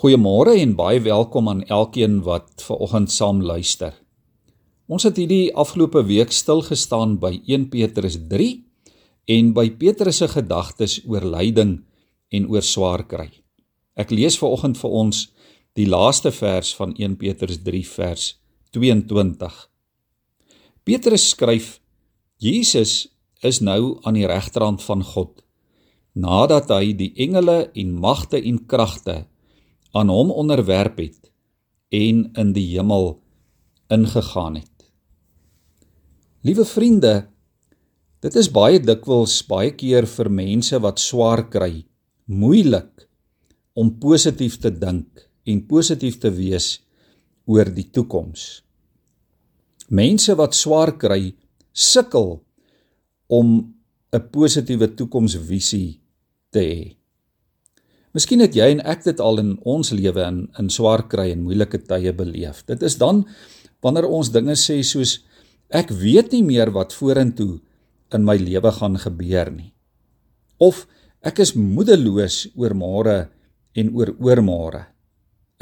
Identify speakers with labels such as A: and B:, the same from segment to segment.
A: Goeiemôre en baie welkom aan elkeen wat ver oggend saam luister. Ons het hierdie afgelope week stil gestaan by 1 Petrus 3 en by Petrus se gedagtes oor lyding en oor swaar kry. Ek lees ver oggend vir ons die laaste vers van 1 Petrus 3 vers 22. Petrus skryf: Jesus is nou aan die regterhand van God nadat hy die engele en magte en kragte aan hom onderwerp het en in die hemel ingegaan het. Liewe vriende, dit is baie dikwels baie keer vir mense wat swaar kry, moeilik om positief te dink en positief te wees oor die toekoms. Mense wat swaar kry, sukkel om 'n positiewe toekomsvisie te hê. Miskien het jy en ek dit al in ons lewe in in swaar kry en moeilike tye beleef. Dit is dan wanneer ons dinge sê soos ek weet nie meer wat vorentoe in my lewe gaan gebeur nie. Of ek is moedeloos oor môre en oor oormôre.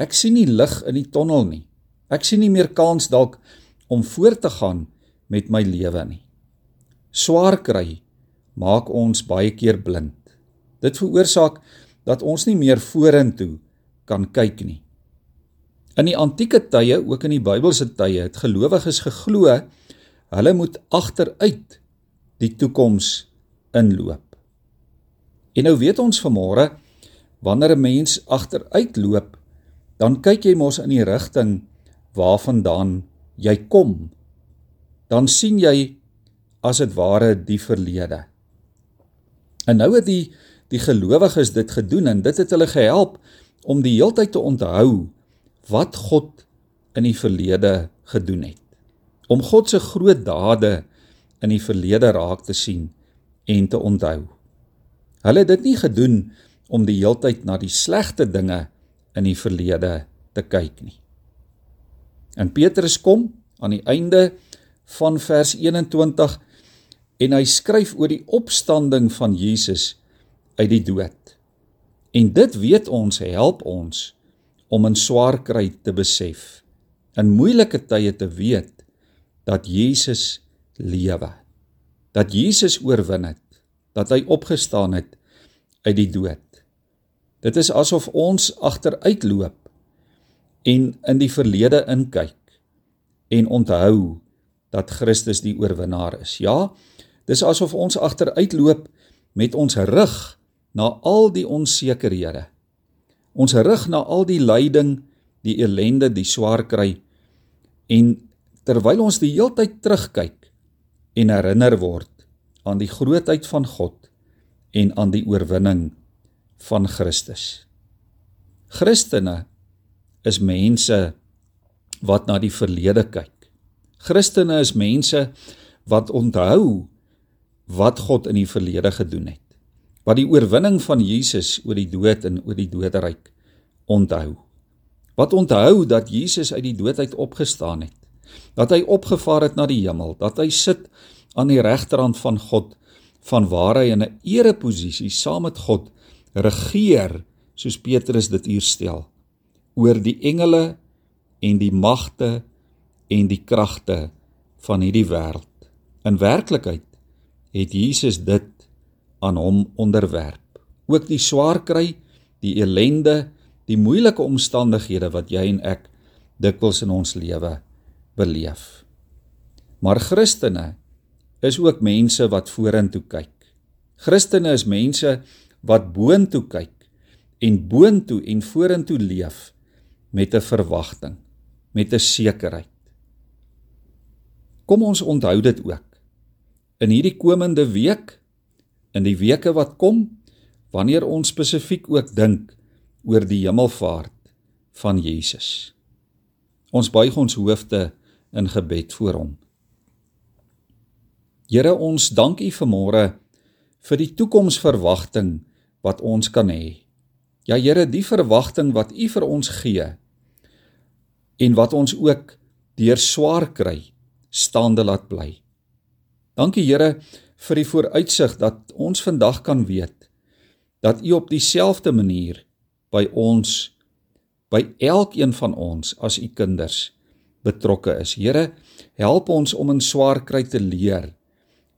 A: Ek sien nie lig in die tonnel nie. Ek sien nie meer kans dalk om voort te gaan met my lewe nie. Swaar kry maak ons baie keer blind. Dit veroorsaak dat ons nie meer vorentoe kan kyk nie. In die antieke tye, ook in die Bybelse tye, het gelowiges geglo hulle moet agteruit die toekoms inloop. En nou weet ons vanmôre wanneer 'n mens agteruit loop, dan kyk jy mos in die rigting waarvandaan jy kom. Dan sien jy as dit ware die verlede. En nou het die die gelowiges dit gedoen en dit het hulle gehelp om die heeltyd te onthou wat God in die verlede gedoen het. Om God se groot dade in die verlede raak te sien en te onthou. Hulle het dit nie gedoen om die heeltyd na die slegte dinge in die verlede te kyk nie. En Petrus kom aan die einde van vers 21 en hy skryf oor die opstanding van Jesus uit die dood. En dit weet ons help ons om in swaar kry te besef, in moeilike tye te weet dat Jesus lewe. Dat Jesus oorwin het, dat hy opgestaan het uit die dood. Dit is asof ons agteruitloop en in die verlede inkyk en onthou dat Christus die oorwinnaar is. Ja, dis asof ons agteruitloop met ons rug na al die onsekerhede. Ons rig na al die lyding, die ellende, die swaar kry en terwyl ons die heeltyd terugkyk en herinner word aan die grootheid van God en aan die oorwinning van Christus. Christene is mense wat na die verlede kyk. Christene is mense wat onthou wat God in die verlede gedoen het wat die oorwinning van Jesus oor die dood en oor die doderyk onthou. Wat onthou dat Jesus uit die dood uit opgestaan het, dat hy opgevaar het na die hemel, dat hy sit aan die regterhand van God, van waar hy in 'n ereposisie saam met God regeer, soos Petrus dit hier stel, oor die engele en die magte en die kragte van hierdie wêreld. In werklikheid het Jesus dit aan hom onderwerp. Ook die swaar kry, die ellende, die moeilike omstandighede wat jy en ek dikwels in ons lewe beleef. Maar Christene is ook mense wat vorentoe kyk. Christene is mense wat boontoe kyk en boontoe en vorentoe leef met 'n verwagting, met 'n sekerheid. Kom ons onthou dit ook. In hierdie komende week in die weke wat kom wanneer ons spesifiek ook dink oor die hemelvaart van Jesus. Ons buig ons hoofde in gebed voor hom. Here ons dank U vanmôre vir die toekomsverwagting wat ons kan hê. Ja Here, die verwagting wat U vir ons gee en wat ons ook deur swaar kry staande laat bly. Dankie Here vir die vooruitsig dat ons vandag kan weet dat U op dieselfde manier by ons by elkeen van ons as u kinders betrokke is. Here, help ons om in swaar kry te leer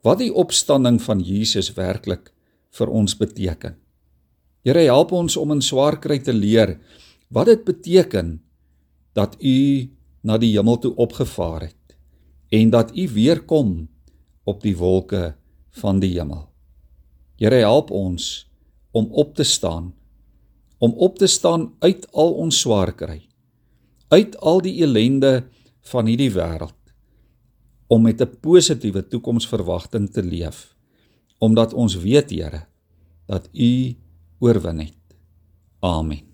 A: wat die opstanding van Jesus werklik vir ons beteken. Here, help ons om in swaar kry te leer wat dit beteken dat u na die hemel toe opgevaar het en dat u weer kom op die wolke van die hemel. Here help ons om op te staan om op te staan uit al ons swaar kry uit al die elende van hierdie wêreld om met 'n positiewe toekomsverwagting te leef omdat ons weet Here dat u oorwin het. Amen.